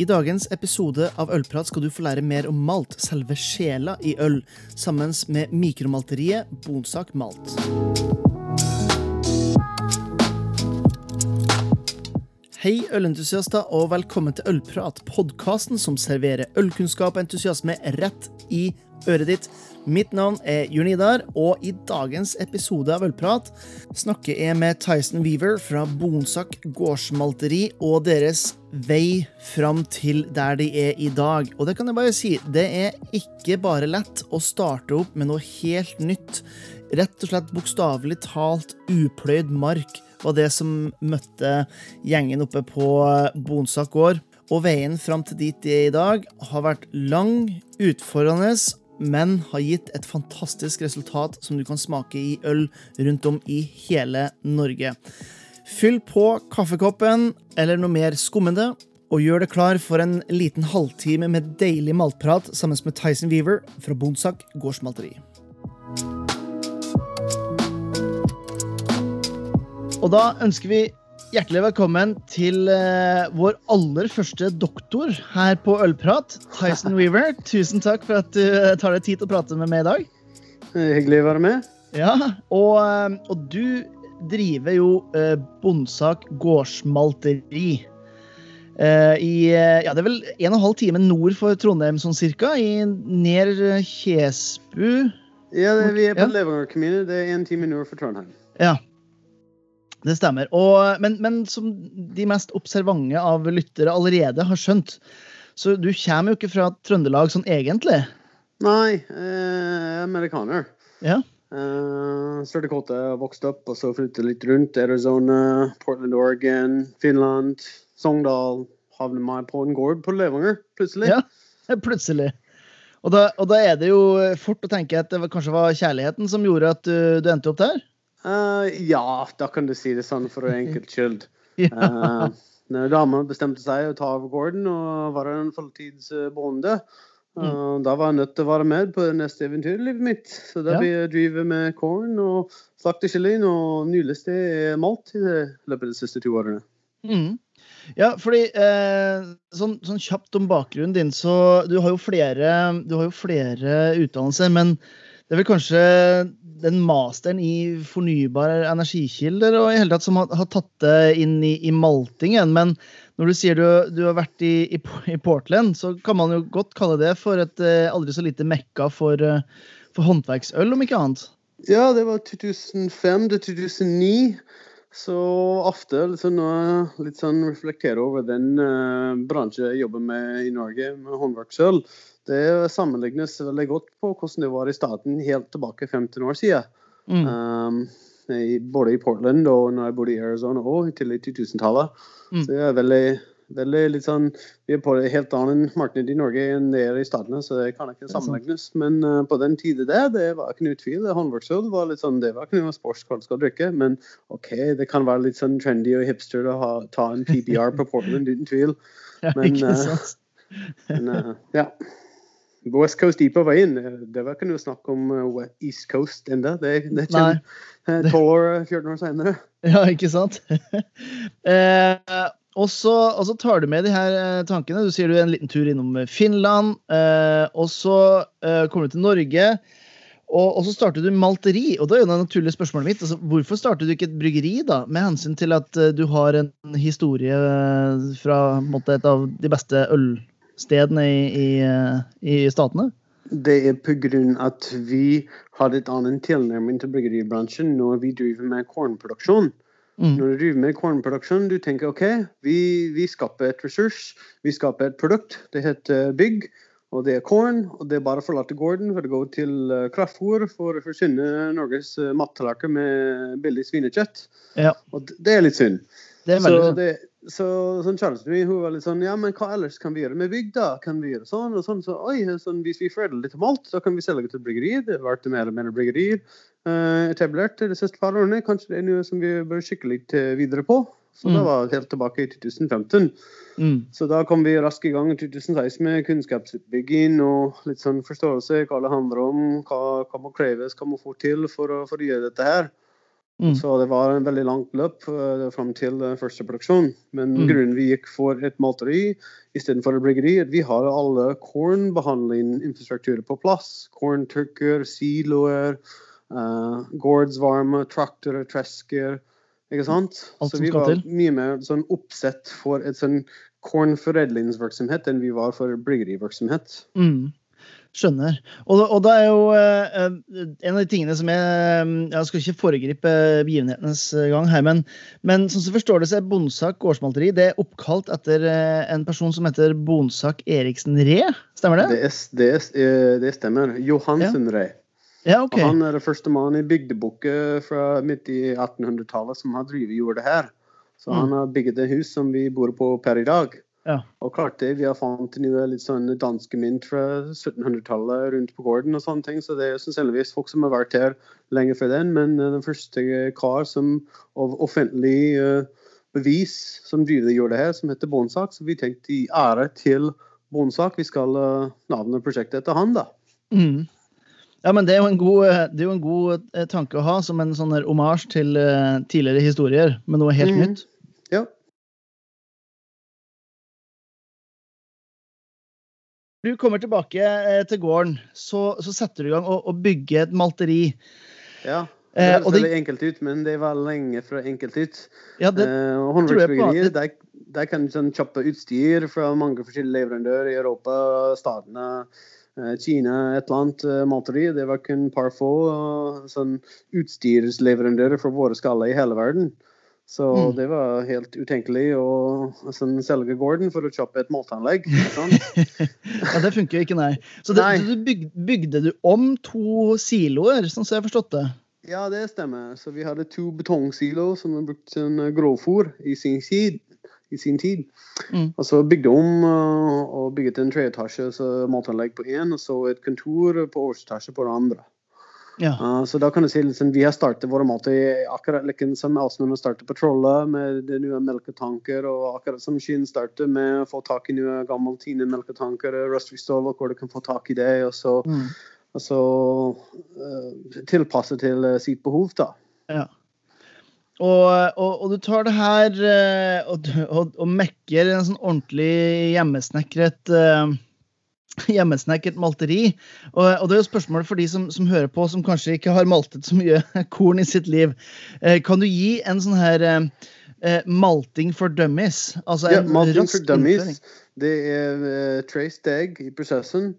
I dagens episode av Ølprat skal du få lære mer om malt, selve sjela i øl, sammen med mikromalteriet Bonsak Malt. Hei, ølentusiaster, og velkommen til Ølprat, podkasten som serverer ølkunnskap og entusiasme rett i øret ditt. Mitt navn er Jørn Idar, og i dagens episode av Ølprat snakker jeg med Tyson Weaver fra Bonsak gårdsmalteri og deres vei fram til der de er i dag. Og det kan jeg bare si, det er ikke bare lett å starte opp med noe helt nytt. Rett og slett bokstavelig talt upløyd mark var det som møtte gjengen oppe på Bonsak gård. Og veien fram til dit de er i dag, har vært lang, utfordrende men har gitt et fantastisk resultat som du kan smake i øl rundt om i hele Norge. Fyll på kaffekoppen eller noe mer skummende, og gjør det klar for en liten halvtime med deilig maltprat sammen med Tyson Weaver fra Bonsak gårdsmalteri. Og da ønsker vi hjertelig velkommen til uh, vår aller første doktor her på Ølprat, Tyson Weaver. Tusen takk for at du uh, tar deg tid til å prate med meg i dag. Hyggelig å være med. Ja, og, uh, og du driver jo Bondsak gårdsmalteri. I, ja, det er vel en og en halv time nord for Trondheim, sånn cirka, i Ner Kjesbu. Ja, det, vi er på ja. Levanger kommune. Det er en time nord for Trondheim. Ja, det stemmer. Og, men, men, som de mest observante av lyttere allerede har skjønt, så du kommer jo ikke fra Trøndelag sånn egentlig? Nei, eh, amerikaner. Ja. Uh, Sørtekotte vokste opp, og så flyttet litt rundt. Arizona, Portland, Oregon, Finland, Sogndal. Havnet meg på en gård på Levanger, plutselig. Ja, plutselig. Og da, og da, er det jo fort å tenke at det kanskje var kjærligheten som gjorde at du, du endte opp der? Uh, ja, da kan du si det sånn for enkelt skyld. ja. uh, dama bestemte seg å ta over gården og være en fulltidsbonde, uh, mm. da var jeg nødt til å være med på det neste eventyrlivet mitt. Så da ja. jeg drive med korn og slaktekylling og nyliste malt i løpet av de siste to årene. Mm. Ja, fordi eh, sånn, sånn, kjapt om bakgrunnen din, så du har jo flere, du har jo flere utdannelser, men det er vel kanskje den masteren i fornybare energikilder og i hele tatt som har, har tatt det inn i, i, maltingen. Men når du sier du, du har vært i, i, i, Portland, så kan man jo godt kalle det for et uh, aldri så lite mekka for, uh, for håndverksøl, om ikke annet. Ja, det var 2005 til 2009. Så ofte liksom, litt sånn reflektere over den uh, bransjen jeg jobber med i Norge, med håndverksøl. Det sammenlignes veldig godt på hvordan det var i staten helt tilbake 15 år siden. Mm. Um, både i Portland og når jeg bodde i Arizona og til 2000-tallet. Mm. Så det er veldig, veldig litt sånn Vi er på et helt annet marked i Norge enn det er i statene, så det kan ikke sammenlignes. Men uh, på den tiden der, det var ikke noe tvil. Håndverksøl var litt sånn, det var ikke noe sportskål skal drikke. Men OK, det kan være litt sånn trendy og hipster å ha, ta en PBR på Portland, uten tvil. Men, uh, men uh, ja. West Coast IPA var inn. Det var ikke noe snakk om East Coast ennå. Det, det kommer tolv år, 14 år senere. Ja, ikke sant? eh, og, så, og, så, tar du med de her eh, tankene. Du sier du er en liten tur innom Finland. Eh, og så eh, kommer du til Norge. Og, og, så starter du malteri. Og da er jo det naturlige spørsmålet mitt. Altså, hvorfor starter du ikke et bryggeri, da? Med hensyn til at uh, du har en historie fra måte, et av de beste ølstedene i, i, i statene? Det er pga. at vi har et annet tilnærming til bryggeribransjen når vi driver med kornproduksjon. Mm. Når du driver med kornproduksjon, du tenker OK, vi, vi skaper et ressurs, vi skaper et produkt. Det heter bygg, og det er korn. Og det er bare å forlate gården for å gå til eh, kraftfôr for å forsyne Norges eh, mattallerken med billig svinekjøtt. Ja. Og det er litt synd. Det er veldig synd. Så sånn kjæresten min hun var litt sånn Ja, men hva ellers kan vi gjøre med bygg, da? Kan vi gjøre sånn og sånn? Så oi, sånn, hvis vi foredler litt malt, så kan vi selge det til bryggerier. Det ble mer og mer bryggerier etablert de siste par årene. Kanskje det er noe som vi bør kikke litt eh, videre på. Så mm. det var helt tilbake i 2015. Mm. Så da kom vi raskt i gang i 2016 med kunnskapsutbygging og litt sånn forståelse hva det handler om, hva, hva må kreves, hva må få til for å, for å gjøre dette her. Mm. Så det var en veldig langt løp uh, fram til uh, første produksjon. Men Mm. grunnen vi gikk for et malteri istedenfor et bryggeri, at vi har alle kornbehandling-infrastrukturer på plass. Korntørker, siloer, uh, gårdsvarme, traktorer, tresker. Ikke sant? Alt Så vi var til. mye mer sånn oppsett for et sånn kornforedlingsvirksomhet enn vi var for bryggerivirksomhet. Mm. Skjønner. Og, og da er jo eh, eh, en av de tingene som er eh, Jeg skal ikke foregripe begivenhetenes eh, gang her, men, men sånn som jeg forstår det, så er Bonsak gårdsmalteri det er oppkalt etter eh, en person som heter Bonsak Eriksen Ree. Stemmer det? Det, er, det, er, eh, det stemmer. Johansen Rey. Ja, okay. Han er den første mannen i bygdebukket fra midt i 1800-tallet som har drevet jorda her. Så Mm. han har bygget et hus som vi bor på per i dag. Ja. Og klart det, vi har fant noe litt sånn danske mynt fra 1700-tallet rundt på gården og sånne ting, så det er sannsynligvis folk som har vært her lenge før den, men eh, den første kar som av offentlig uh, bevis som driver jorda her, som heter Bonsak, så vi tenkte i ære til Bonsak, vi skal uh, navne prosjektet etter han da. Mm. Ja, men det er jo en god, eh, det er jo en god eh, tanke å ha som en sånn omasj til eh, tidligere historier, med noe helt mm. nytt. Ja. Du kommer tilbake eh, til gården, så, så setter du i gang å, å bygge et malteri. Ja. Det Eh, høres veldig enkelt ut, men det var lenge fra enkelt ut. Ja, det, Eh, tror jeg på. Det, der, der kan du sånn kjøpe utstyr fra mange forskjellige leverandører i Europa, Statene, eh, Kina, et eller annet eh, malteri. Det var kun par få eh, sånn utstyrsleverandører for våre skaller i hele verden. Så Mm. det var helt utenkelig å sånn, selge gården for å kjøpe et malteanlegg. ja, det funker jo ikke, nei. Så det, Nei. du bygde, bygde du om to siloer, sånn som jeg har forstått det? Ja, det stemmer. Så vi hadde to betongsiloer som var brukt som grovfòr i sin tid. I sin tid. Mm. Så bygde om uh, og bygget en treetasje så matanlegg på én, og så et kontor på overetasje på det andre. Ja. Uh, så da kan du si liksom, vi har startet våre måter akkurat like som Asmund startet på Trollet, med det nye melketanker, og akkurat som Skien startet med å få tak i nye gamle Tine melketanker, rustfree Stove, hvor du kan få tak i det, og så, Mm. og så uh, tilpasse til sitt behov, da. ja. Og, og, og du tar det her eh, og, og, mekker en sånn ordentlig hjemmesnekret eh, hjemmesnekret malteri. Og, og det er jo spørsmålet for de som, som hører på, som kanskje ikke har maltet så mye korn i sitt liv. Eh, kan du gi en sånn her eh, malting for dummies? Altså Ja, Malting for dummies. innføring. Det er uh, tre steg i prosessen.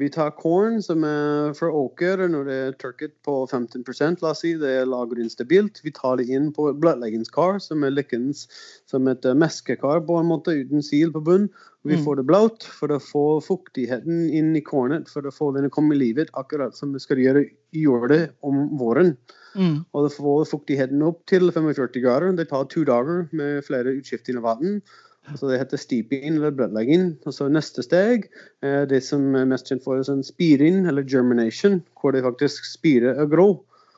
Vi tar korn som er fra åker når det er tørket på 15 la oss si. Det er lagret instabilt. Vi tar det inn på et bløtleggingskar som er likens som et uh, meskekar på en måte, uten sil på bunn. Vi Mm. får det bløt for å få fuktigheten inn i kornet, for å få den å komme i livet, akkurat som vi skal gjøre i jorda om våren. Mm. Og det får fuktigheten opp til 45 grader. Det tar to dager med flere utskifter av vann. Så det heter steeping eller bløtlegging. Og så neste steg er det som er mest kjent for sånn spiring eller germination, hvor det faktisk spirer og grå.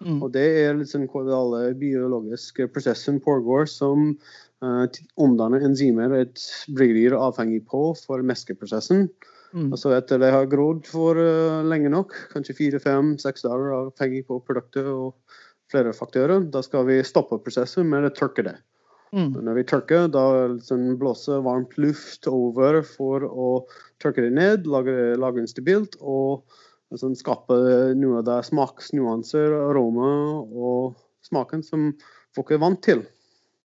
Mm. Og det er liksom hvor alle biologiske prosessene pågår som uh, omdanner enzymer et er avhengig på for meskeprosessen. Mm. Og så etter det har grodd for uh, lenge nok, kanskje fire, fem, seks dager, avhengig på produktet og flere faktorer, da skal vi stoppe prosessen med å tørke det. Mm. Når vi tørker, da liksom blåser varmt luft over for å tørke det ned, lage, lage det stabilt og liksom skape noe av det smaksnyanser, aroma og smaken som folk er vant til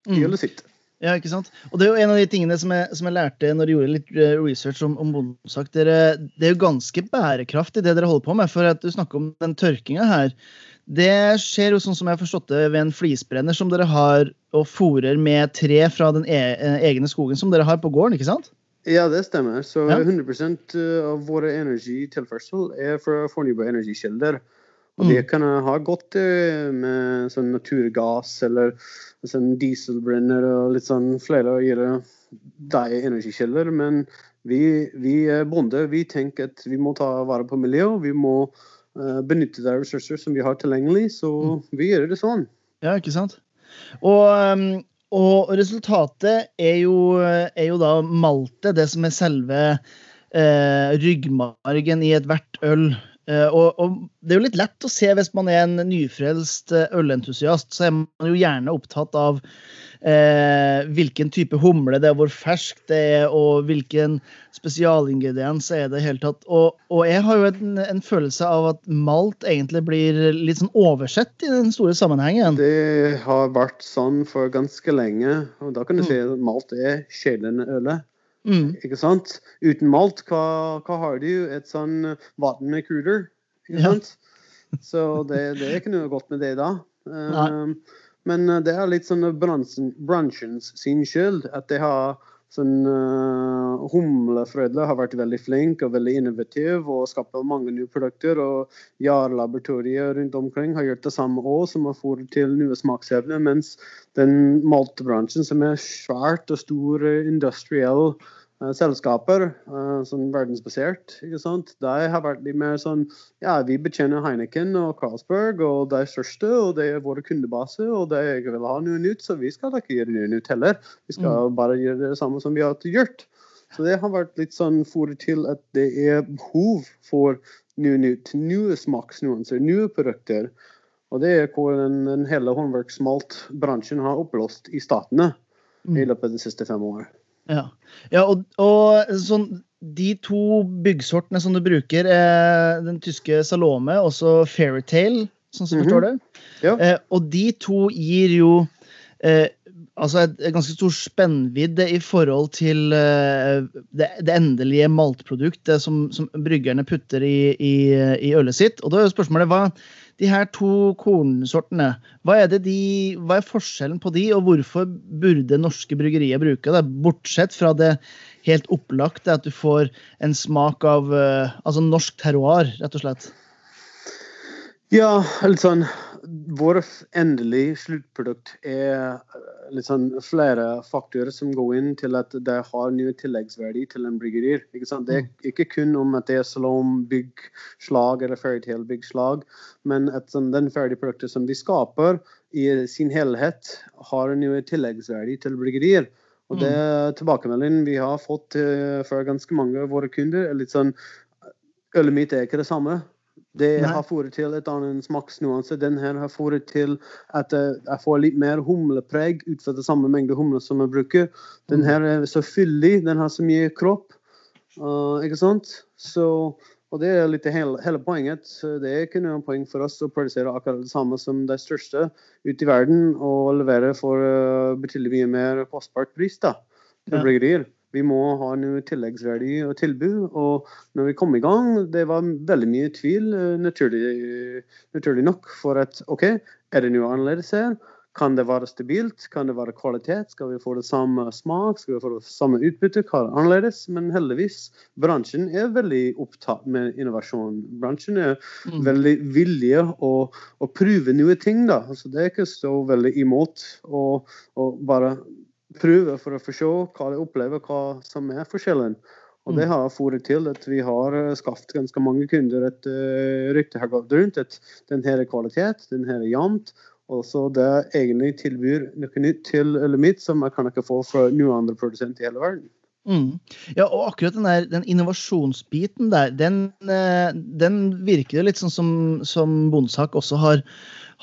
Mm. ølet sitt. Ja, ikke sant? Og det er jo en av de tingene som jeg, som jeg lærte når jeg gjorde litt eh, research om, om bondesak. Dere, det er jo ganske bærekraftig det dere holder på med. For at du snakker om den tørkinga her. Det skjer jo sånn som jeg har forstått det ved en flisbrenner som dere har og fòrer med tre fra den e eh, egne skogen som dere har på gården, ikke sant? Ja, det stemmer. Så Ja. 100% av våre energitilførsel er fra fornybare energikilder. Og Mm. det kan ha godt eh, med sånn naturgass eller sånn dieselbrenner og litt sånn flere energikilder. Men vi, vi bonde. Vi tenker at vi må ta vare på miljøet. Vi må eh, benytte de ressurser som vi har tilgjengelig. Så vi gjør det sånn. Ja, ikke sant? Og, um, og resultatet er jo, er jo da maltet, det som er selve eh, ryggmargen i ethvert øl. Uh, og, og, det er jo litt lett å se hvis man er en nyfrelst ølentusiast, så er man jo gjerne opptatt av uh, hvilken type humle det er, hvor fersk det er, og hvilken spesialingrediens er det i hele tatt. Og, og, jeg har jo en, en, følelse av at malt egentlig blir litt sånn oversett i den store sammenhengen. Det har vært sånn for ganske lenge, og da kan du mm. si at malt er sjelende ølet. Mm. Ikke sant? Uten malt, hva, hva, har du? Et sånn vann med kuler. Ikke ja. sant? Så det, det, er ikke noe godt med det da. Um, men det er litt sånn bransjens sin skyld at det har sånn uh, Humlefrødle har vært veldig flink og veldig innovativ og skapt mange nye produkter. Og JAR-laboratoriet rundt omkring har gjort det samme òg, som har fått til nye smaksevner. Mens den maltbransjen, som er svært og stor industriell Eh, selskaper, uh, sånn verdensbasert. ikke sant? De har vært litt mer sånn Ja, vi betjener Heineken og Carlsberg, og de største, og det er våre kundebase, og de vil ha noe nytt, så vi skal ikke gjøre noe nytt heller. Vi skal mm. bare gjøre det samme som vi har gjort. Så det har vært litt sånn fòret til at det er behov for noe nytt. Nye smaksnuanser, nye produkter. Og det er hvor den, den hele håndverksmaltbransjen har oppblåst i statene mm. i løpet av de siste fem årene. Ja, ja og, og sånn, de to byggsortene som du bruker, er den tyske Salome og så Fairytale, sånn som jeg forstår det. Ja. Eh, og de to gir jo eh, altså et, et, ganske stor spennvidde i forhold til eh, det, det, endelige maltproduktet som, som bryggerne putter i, i, i, ølet sitt. Og da er jo spørsmålet hva de her to kornsortene, hva er, de, hva er, forskjellen på de, og hvorfor burde norske bryggerier bruke det? Bortsett fra det helt opplagte at du får en smak av uh, altså norsk terroir, rett og slett. Ja, litt sånn Vårt endelige sluttprodukt er litt sånn flere faktorer som går inn til at det har ny tilleggsverdi til en bryggerier. Det er mm. ikke kun om at det er salom byggslag eller fairytale byggslag, men at sånn, den ferdige produktet som vi skaper i sin helhet, har en ny tilleggsverdi til bryggerier. Og det mm. tilbakemeldingen vi har fått uh, fra ganske mange av våre kunder, er litt sånn Ølet mitt er ikke det samme. Det Nei. har fått til et annet smaksnuanse. Den her har fått til at eh, jeg får litt mer humlepreg ut fra det samme mengde humle som jeg bruker. Den mm. her er så fyldig, den har så mye kropp. Uh, ikke sant? Så, og det er litt hele, hele, poenget. Det er ikke noe poeng for oss å produsere akkurat det samme som de største ute i verden, og levere for uh, betydelig mye mer kostbart pris da, til ja. bryggerier. Vi må ha noe tilleggsverdi og tilbud. Og når vi kom i gang, det var veldig mye tvil, eh, naturlig, naturlig nok. For at OK, er det noe annerledes her? Kan det være stabilt? Kan det være kvalitet? Skal vi få det samme smak? Skal vi få det samme utbytte? Hva er annerledes? Men heldigvis, bransjen er veldig opptatt med innovasjon. Bransjen er mm. veldig villig å, å prøve nye ting. da. Altså, det er ikke så veldig imot å bare prøve for å forstå hva de opplever, hva som er forskjellen. Og det mm. har fått til at vi har eh, skaffet ganske mange kunder et uh, rykte her rundt. at den her er kvalitet, den her er jevnt. Og så det egentlig tilbyr noe nytt til eller mitt som jeg kan ikke få fra noen andre produsent i hele verden. Mm. Ja, og akkurat den, der, den innovasjonsbiten der, den, eh, den virker litt sånn som, som Bondesak også har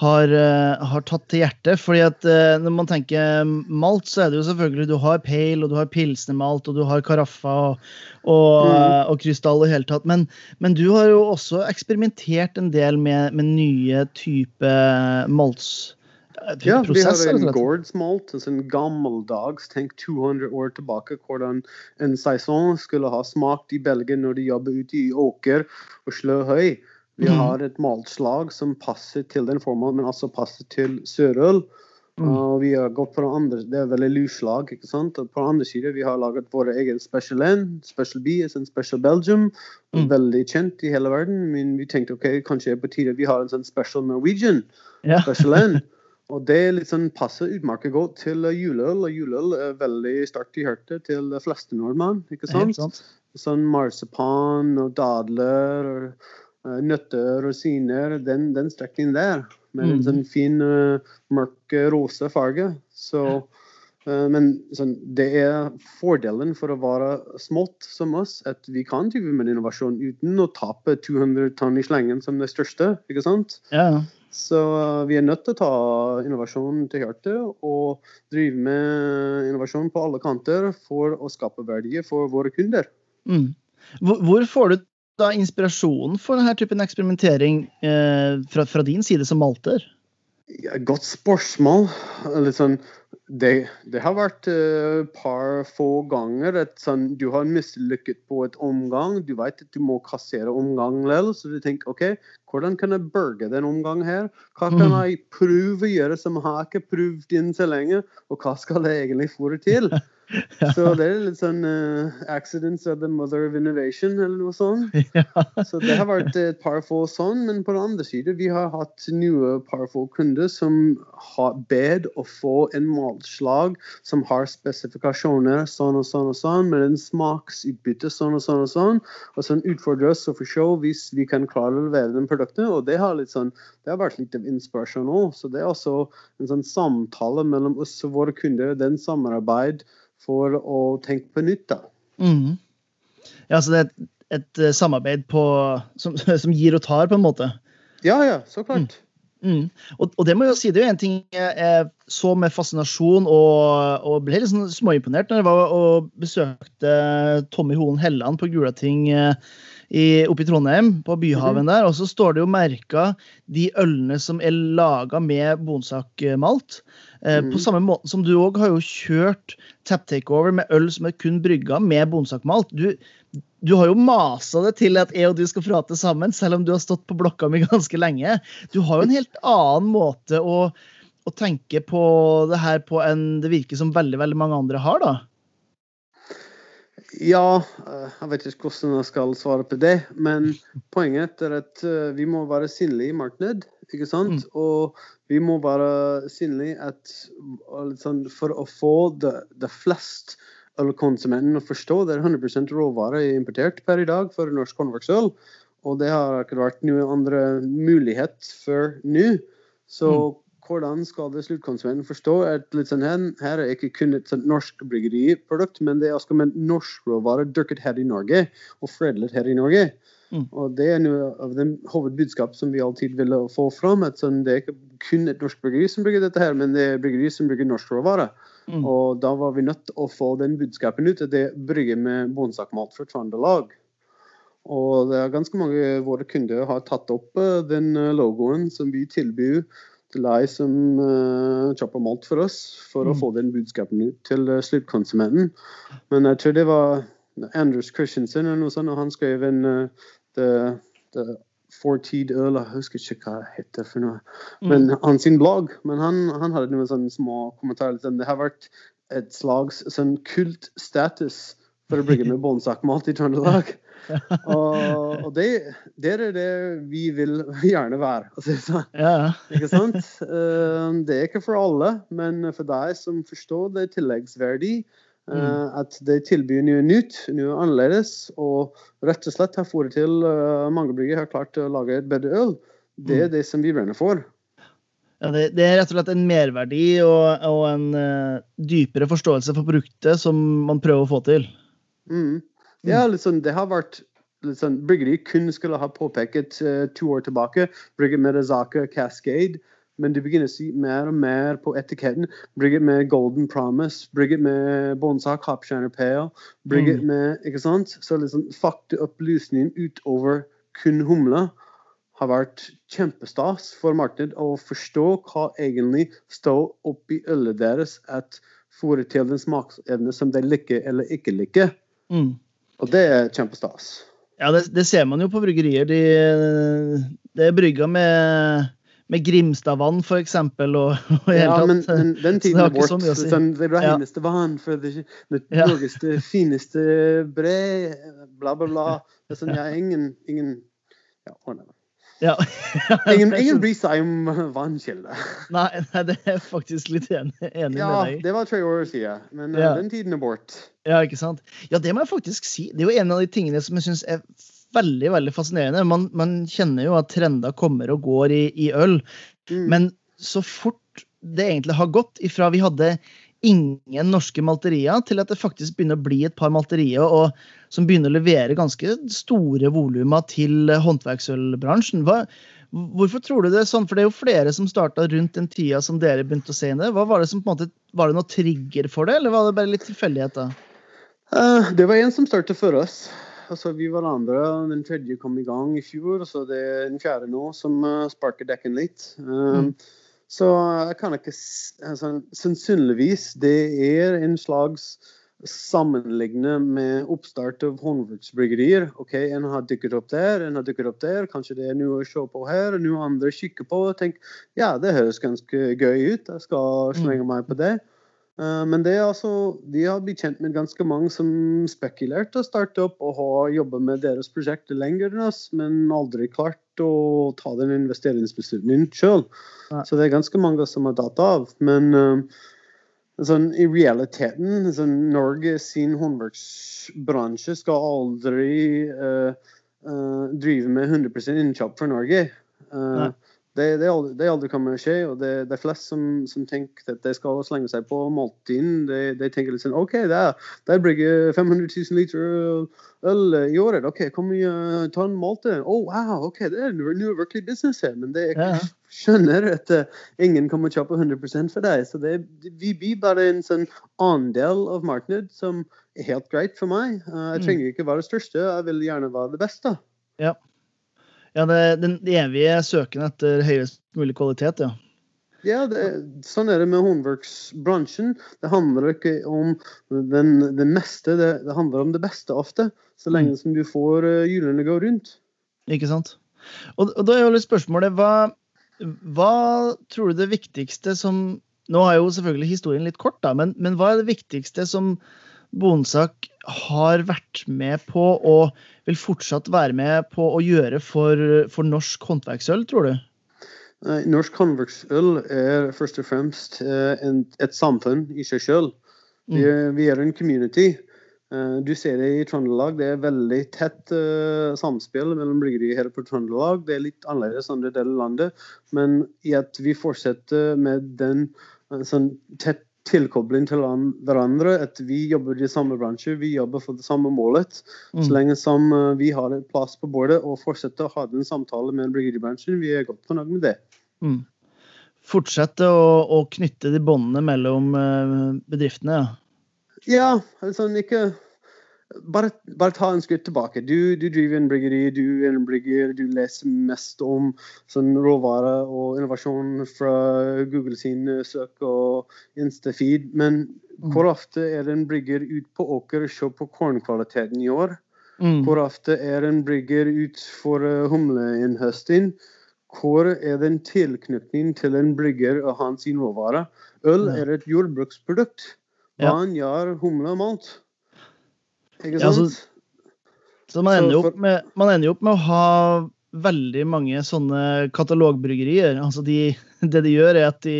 har, uh, har, tatt til hjertet. fordi at uh, Når man tenker malt, så er det jo selvfølgelig du har pale, og du har pilsnermalt, og du har karaffa og, og, mm. og krystall i hele tatt. Men, men, du har jo også eksperimentert en del med, med nye type malts. Ja, vi har en Gords malt, altså en gammeldags, tenk 200 år tilbake, hvordan en saison skulle ha smakt i Belgia når de jobber ute i åker og slår høy. Vi mm. har et maltslag som passer til den formen, men altså passer til sørøl. Mm. Og vi har gått på den andre, Det er veldig luslag. ikke sant? Og på den andre siden vi har laget vår egen Special N. Special B er en Special Belgium. Mm. Veldig kjent i hele verden. Men vi tenkte ok, kanskje på tide vi har en sånn Special Norwegian. Ja. Special N. Og det liksom sånn passer utmerket godt til juleøl. Og juleøl er veldig sterkt i hjertet til de fleste nordmenn. ikke sant? sant? Sånn marsipan og dadler. og Eh, nøtter, rosiner, den, den strekken der. Med en mm. sånn fin, uh, mørk, rosa farge. Så Eh, Men sånn, det er fordelen for å være smått som oss, at vi kan drive med innovasjon uten å tape 200 tonn i slengen som det største. ikke sant? Ja. Så vi er nødt til å ta innovasjon til hjertet og drive med innovasjon på alle kanter for å skape verdier for våre kunder. Mm. Hvor, får du da inspirasjonen for denne typen eksperimentering eh, fra, fra din side som malter? Ja, godt spørsmål. Sånn, det, det har vært et par få ganger at sånn, du har mislykket på et omgang. Du vet at du må kassere omgang likevel, så du tenker OK, hvordan kan jeg berge den omgang her? Hva kan Mm. jeg prøve å gjøre som jeg har ikke prøvd inn så lenge? Og hva skal jeg egentlig få det til? Så det er litt sånn uh, 'accidents are the mother of innovation', eller noe sånt. ja. Så det har vært et par få sånn, men på den andre siden, vi har hatt nye par få kunder som har bedt å få en matslag som har spesifikasjoner sånn og sånn og sånn, med en smaksutbytte sånn og sånn og sånn, og sånn utfordrer oss å forstå hvis vi kan klare å levere den produktet, og det har sånn, det har vært litt inspirasjon også, så det er også en sånn samtale mellom oss og våre kunder, den samarbeid for å tenke på nytt da. Mm. ja, så det er et, et eh, samarbeid på, som, som gir og tar, på en måte. Ja, ja, så klart. Mm. Og, og det må jeg jo si, det er jo en ting jeg, så med fascinasjon og, og ble litt sånn småimponert når jeg var og besøkte Tommy Holen Helland på Gulating eh, i, oppe i Trondheim, på Byhaven der. Og så står det jo merka de ølene som er laga med bonsakmalt, Eh, På Mhm. samme måte som du òg har jo kjørt tap takeover med øl som er kun brygga med Bonsak-malt. Du, du har jo masa det til at jeg og du skal prate sammen, selv om du har stått på blokka mi ganske lenge. Du har jo en helt annen måte å, å tenke på det her på enn det virker som veldig veldig mange andre har, da. Ja, eh, jeg vet ikke hvordan jeg skal svare på det, men poenget er at eh, vi må være synlige i markedet, ikke sant? Og vi må være synlige at, sånn, for å få det, det flest ølkonsumenten å forstå det er 100% råvare importert per i dag for norsk håndverksøl, og det har ikke vært noen andre mulighet før nå. Så hvordan skal det sluttkonsumenten forstå at litt sånn her, her er ikke kun et norsk bryggeriprodukt, men det er også med norsk råvare dyrket her i Norge og foredlet her i Norge. Mm. Og det er noe av den hovedbudskap som vi alltid ville få fram. at sånn, Det er ikke kun et norsk bryggeri som brygger dette, her, men det er bryggeri som brygger norsk råvare. Mm. Og da var vi nødt til å få den budskapen ut det brygger med bondsakmat for Trøndelag. Og det er ganske mange av våre kunder har tatt opp eh, den eh, logoen som vi tilbyr til de som uh, chopper malt for oss, for å Mm. få den budskapen ut til eh, sluttkonsumenten. Men jeg tror det var Anders Christensen eller noe sånt, og han skrev en uh, the, the Fortid Øl, jeg husker ikke hva det heter for noe. Men han sin blogg, men han, han hadde noen sånne små kommentarer. Liksom. Det har vært et slags sånn kultstatus for å brygge med båndsakmat i Trøndelag. og og det, det er det vi vil gjerne være. å si det sånn. Ja, Ikke sant? Eh, Det er ikke for alle, men for deg som forstår det tilleggsverdi, eh, at de tilbyr noe nytt, noe annerledes, og rett og slett har fått til eh, mange brygger har klart å lage et bedre øl. Det er det som vi brenner for. ja det, det er rett og slett en merverdi og, og en uh, dypere forståelse for produktet som man prøver å få til. Mm. Ja, sånn, det har vært liksom, sånn, Bryggeri kun skulle ha påpekt uh, to år tilbake. Brygger med Azaka Cascade. Men du begynner å si mer og mer på etiketten. Brygget med Golden Promise. brygget med Bonsak Hopshiner Pale. Brygger Mm. med Ikke sant? Så liksom faktaopplysningen utover kun humle har vært kjempestas for markedet å forstå hva egentlig står oppi ølet deres at får til den smaksevne som de liker eller ikke liker. Mm. Og det er kjempestas. Ja, det, det ser man jo på bryggerier. De, det er brygga med, med Grimstadvann, eksempel. Og, og Ja, men, men den tiden er bort. så mye si. Sånn, det Ja. vann for det, det Ja. norgeste, fineste bre, bla, bla, bla. Det er sånn, ja, ingen, ingen ja, ja. Ingen, ingen bryr seg om vannkilder. Nei, nei, det er jeg faktisk litt enig, enig Ja, med deg Ja, det var tre år siden, men eh, Ja. den tiden er bort. Ja, ikke sant? Ja, det må jeg faktisk si. Det er jo en av de tingene som jeg syns er veldig veldig fascinerende. Man, man kjenner jo at trender kommer og går i, i øl. Mm. Men så fort det egentlig har gått ifra vi hadde ingen norske malterier, til at det faktisk begynner å bli et par malterier og, som begynner å levere ganske store volumer til håndverksølbransjen. Hva, hvorfor tror du det er sånn? For det er jo flere som starta rundt den tida som dere begynte å se inn det. Hva Var det som på en måte, var det noe trigger for det, eller var det bare litt tilfeldigheter? Uh, det var en som startet før oss. Altså, vi var andre. Den tredje kom i gang i fjor, så det er den fjerde nå som uh, sparker dekken litt. Um, mm. Så jeg kan ikke altså, Sannsynligvis det er en slags sammenligne med oppstart av håndverksbryggerier. Ok, En har dukket opp der, en har dukket opp der. Kanskje det er noe å se på her, og noe andre kikker på og tenker ja, det høres ganske gøy ut, jeg skal slenge meg på det. Uh, men det er altså, vi har blitt kjent med ganske mange som spekulerte å starte opp og har jobba med deres prosjekter lenger enn oss, men aldri klart å ta den investeringsbeslutningen sjøl. Så det er ganske mange som har datt av. Men uh, sånn, i realiteten sånn, Norge sin håndverksbransje skal aldri uh, uh, drive med 100% innkjøp for Norge. Uh, det, det, aldri, det, aldri kommer å skje. og Det, det er flest som, som, tenker at de skal slenge seg på måltiden. De, de, tenker litt sånn OK, der, der brygger 500 000 liter øl i året. OK, kom igjen, ta en måltid. Oh, wow, OK, det er noe virkelig business her. Men det, jeg skjønner at uh, ingen kommer til å kjøpe 100 for deg. Så det, vi blir bare en sånn andel av markedet som er helt greit for meg. Uh, jeg mm. trenger ikke være det største, jeg vil gjerne være det beste. Ja. Ja, det, den evige søken etter høyest mulig kvalitet, ja. Ja, det, sånn er det med håndverksbransjen. Det handler ikke om den, det meste, det, det, handler om det beste ofte. Så lenge mm. som du får uh, hjulene gå rundt. Ikke sant. Og, og, da er jo litt spørsmålet hva, hva tror du det viktigste som Nå er jo selvfølgelig historien litt kort, da, men, men hva er det viktigste som Bonsak har vært med på og vil fortsatt være med på å gjøre for, for norsk håndverksøl, tror du? Norsk håndverksøl er først og fremst eh, et samfunn i seg selv. Vi, mm. vi, er en community. Eh, du ser det i Trøndelag. Det er veldig tett uh, samspill mellom bryggerier her på Trøndelag. Det er litt annerledes enn andre deler landet, men i at vi fortsetter med den sånn tett tilkobling til hverandre. At vi jobber i samme bransje, vi jobber for det samme målet. Mm. Så lenge som eh, vi har en plass på bordet og fortsetter å ha den samtale med bryggeribransjen, vi er godt fornøyd med det. Mm. Fortsette å, å, knytte de båndene mellom eh, bedriftene, ja? Ja, altså ikke bare, bare, ta en skritt tilbake. Du, du, driver en bryggeri, du er en brygger, du leser mest om sånn råvare og innovasjon fra Google sin søk og Instafeed. Men mm. hvor ofte er det en brygger ut på åker og ser på kornkvaliteten i år? Mm. Hvor ofte er en brygger ut for uh, humleinnhøsting? Hvor er det en tilknytning til en brygger og hans råvare? Øl er et jordbruksprodukt. Hva ja. gjør humle og malt. Ikke sant? Ja, så, så, man, ender for... med, man, ender jo opp med å ha veldig mange sånne katalogbryggerier. Altså de, det de gjør, er at de,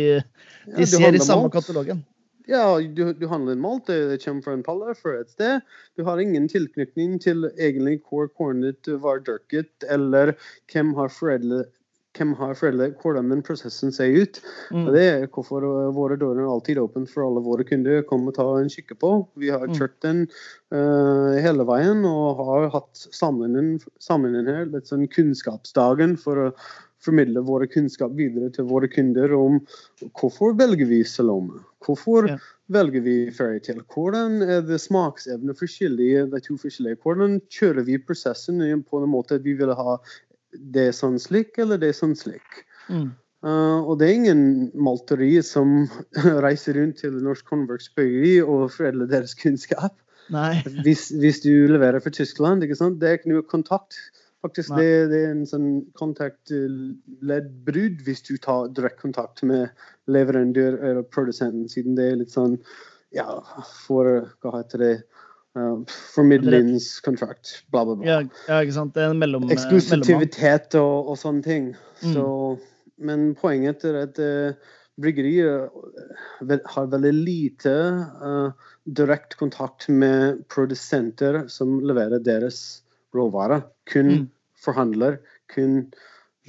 de ja, ser i samme malt. katalogen. Ja, du, du handler malt, det, det kommer fra en palle fra et sted. Du har ingen tilknytning til egentlig hvor kornet var dyrket, eller hvem har foredlet hvem har foreldre, hvordan den prosessen ser ut. Mm. Det er hvorfor våre dører er alltid åpne for alle våre kunder å og ta en kikke på. Vi har mm. kjørt den uh, hele veien og har hatt samlingen her, litt sånn kunnskapsdagen, for å formidle våre kunnskap videre til våre kunder om hvorfor velger vi Salome. Hvorfor ja. velger vi Fairytale? Hvordan er det smaksevne forskjellige, de to forskjellige? Hvordan kjører vi prosessen på en måte at vi vil ha det er sånn slik, eller det er sånn slik. Mm. Uh, og det er ingen malteri som reiser rundt til norsk håndverksbryggeri og foredler deres kunnskap. Hvis, hvis, du leverer for Tyskland. Det er ikke noe kontakt. Faktisk, det, det, er en sånn kontaktleddbrudd hvis du tar direkte kontakt med leverandør eller produsenten, siden det er litt sånn Ja, for hva heter det Uh, formidlingskontrakt, bla, bla, bla. Ja, ja, ikke sant. Det er en mellom, Eksklusivitet og, og, sånne ting. Mm. Så, men poenget er at uh, bryggerier uh, har veldig lite uh, direkte kontakt med produsenter som leverer deres råvarer. Kun mm. forhandler, kun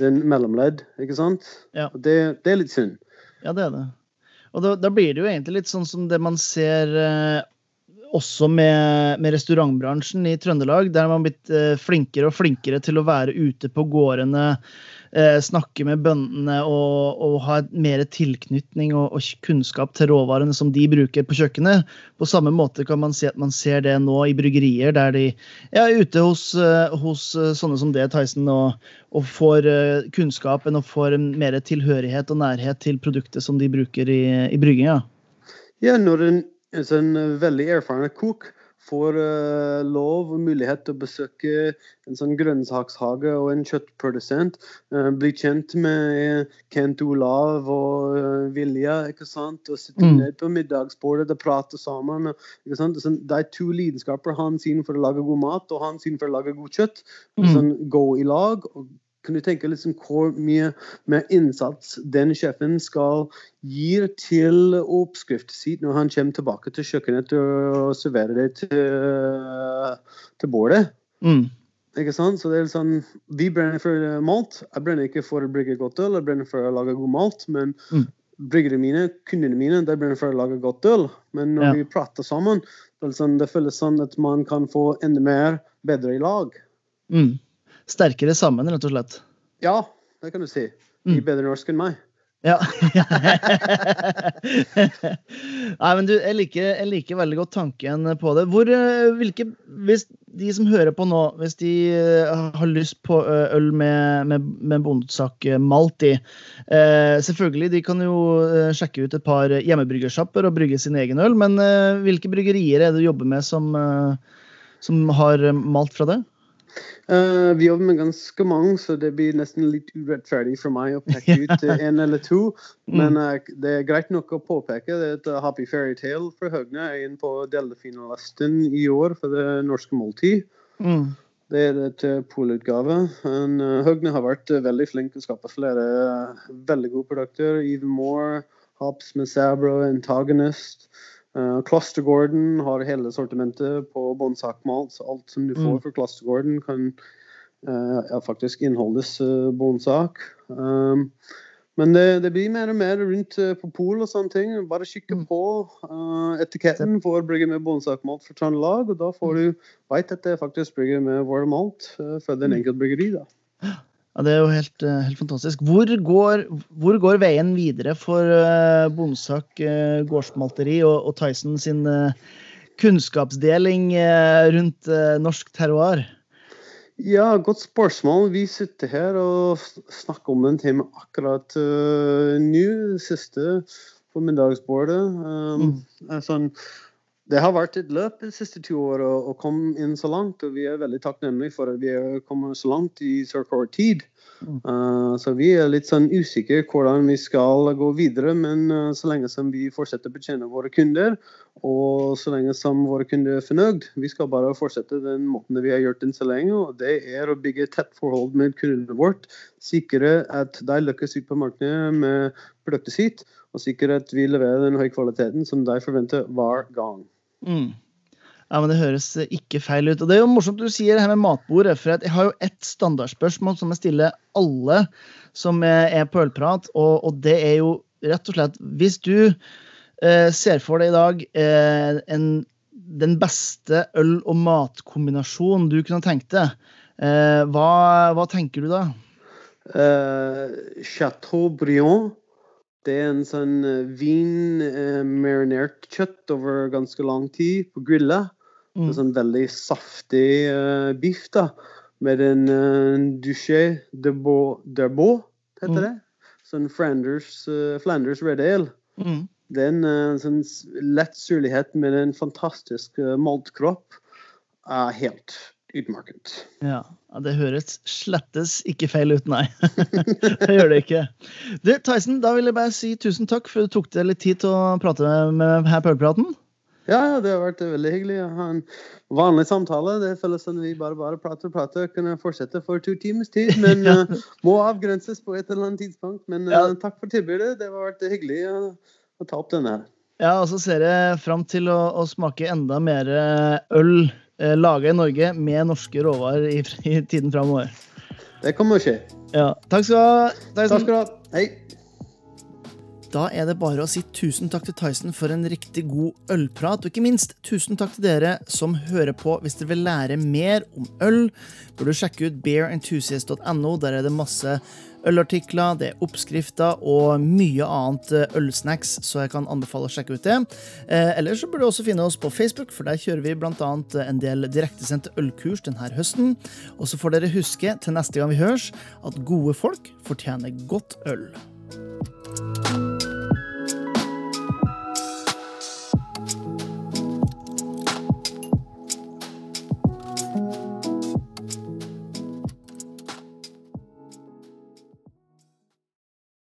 den mellomledd, ikke sant? Ja. Det, det, er litt synd. Ja, det er det. Og da, da, blir det jo egentlig litt sånn som det man ser eh, også med, med, restaurantbransjen i Trøndelag, der man har blitt eh, flinkere og flinkere til å være ute på gårdene, eh, snakke med bøndene og, og, ha mer tilknytning og, og, kunnskap til råvarene som de bruker på kjøkkenet. På samme måte kan man si at man ser det nå i bryggerier, der de ja, er ute hos, eh, hos eh, sånne som det, Tyson, og, og får uh, kunnskapen og får mer tilhørighet og nærhet til produktet som de bruker i, i brygginga. Ja, når en en sånn veldig erfaren kok får uh, lov og mulighet til å besøke en sånn grønnsakshage og en kjøttprodusent. Uh, bli kjent med Kent Olav og uh, Vilja, ikke sant? og sitte mm. ned på middagsbordet og prate sammen. Ikke sant? Sånn, det er to lidenskaper. Han sin for å lage god mat, og han sin for å lage god kjøtt. Mm. Sånn, gå i lag. og kan du tenke liksom hvor mye mer innsats den sjefen skal gi til oppskriften sin når han kommer tilbake til kjøkkenet og serverer det til, til bordet? Mm. Ikke sant? Så det er sånn, Vi brenner for malt. Jeg brenner ikke for å brygge godt øl, jeg brenner for å lage god malt. Men mm. bryggerne mine, kundene mine, de brenner for å lage godt øl. Men når ja. vi prater sammen, det, sånn, det føles sånn at man kan få enda mer bedre i lag. Mm sterkere sammen, rett og slett? Ja, det kan du si. I mm. bedre norsk enn meg. Ja. Nei, men du, jeg liker, jeg liker, veldig godt tanken på det. Hvor, eh, hvilke, hvis de som hører på nå, hvis de eh, har lyst på eh, øl med, med, med bondesak malt i eh, Selvfølgelig, de kan jo sjekke ut et par hjemmebryggersjapper og brygge sin egen øl, men eh, hvilke bryggerier er det du jobber med som, som har malt fra det? Uh, vi jobber med ganske mange, så det blir nesten litt urettferdig for meg å peke ut en eller to. Mm. Men uh, det er greit nok å påpeke det at Happy Fairytale fra Høgne er inne på delfinalisten i år for det norske måltid. Mm. Det er et polutgave. Uh, Høgne har vært veldig flink til å skape flere veldig gode produkter. Even More, Hops med Sabro, Antagonist. Uh, Clustergården har hele sortimentet på bonsakmalt, så alt som du får fra for Clustergården, kan uh, ja, faktisk inneholdes uh, bonsak. Um, men det, det, blir mer og mer rundt på pol og sånne ting. Bare kikke mm. på uh, etiketten for brygge med bonsakmalt for Trøndelag, og da får mm. du vite at det faktisk brygger med vår malt uh, for den enkelte bryggeri. da. Ja, Det er jo helt, eh, helt fantastisk. Hvor går, hvor går, veien videre for uh, Bonsak uh, gårdsmalteri og, og, Tyson sin uh, kunnskapsdeling uh, rundt norsk terroir? Ja, godt spørsmål. Vi sitter her og snakker om den tema akkurat nå, siste på middagsbordet. Um, mm. sånn, det har vært et løp de siste to åra å komme inn så langt, og vi er veldig takknemlige for at vi har kommet så langt i så kort tid. Uh, så vi er litt sånn usikre hvordan vi skal gå videre, men uh, så lenge som vi fortsetter å betjene våre kunder, og så lenge som våre kunder er fornøyd, vi skal bare fortsette den måten vi har gjort den så lenge, og det er å bygge tett forhold med kundene vårt, sikre at de lykkes ut på markedet med produktet sitt, og sikre at vi leverer den høye kvaliteten som de forventer hver gang. Mm. Ja, men Det høres ikke feil ut. Og Det er jo morsomt du sier det her med matbordet. for Jeg har jo ett standardspørsmål som jeg stiller alle som er på ølprat, og, og det er jo rett og slett Hvis du eh, ser for deg i dag eh, en, den beste øl- og matkombinasjonen du kunne tenkt deg, eh, hva, hva, tenker du da? Uh, Chateau Briand det er en sånn eh, vin-marinert eh, kjøtt over ganske lang tid på grilla. Mm. En sånn veldig saftig eh, biff da, med en eh, duché de beau, heter mm. det. Sånn Flanders, uh, Flanders Red Ale. Mm. Det er en uh, sånn lett surlighet med en fantastisk uh, maltkropp. Uh, helt utmerket. Ja, det høres slettes ikke feil ut, nei. det gjør det ikke. Du, Tyson, da vil jeg bare si tusen takk for at du tok deg litt tid til å prate med her på Ølpraten. Ja, det har vært veldig hyggelig å ha en vanlig samtale. Det føles som vi bare bare prater og prater. Kunne fortsette for to timers tid, men ja. uh, må avgrenses på et eller annet tidspunkt. Men uh, ja. takk for tilbudet. Det har vært hyggelig å, å ta opp denne. her. Ja, og så ser jeg fram til å, å smake enda mer øl eh, laga i Norge med norske råvarer i, i tiden framover. Det kommer å skje. Ja. Takk skal du ha. Takk skal du ha. Hei. Da er det bare å si tusen takk til Tyson for en riktig god ølprat, og ikke minst tusen takk til dere som hører på. Hvis dere vil lære mer om øl, bør du sjekke ut bearenthusiast.no. Der er det masse ølartikler, det er oppskrifter og mye annet eh, ølsnacks, så jeg kan anbefale å sjekke ut det. Eh, Eller så bør du også finne oss på Facebook, for der kjører vi bl.a. en del direktesendte ølkurs denne høsten. Og så får dere huske til neste gang vi høres, at gode folk fortjener godt øl.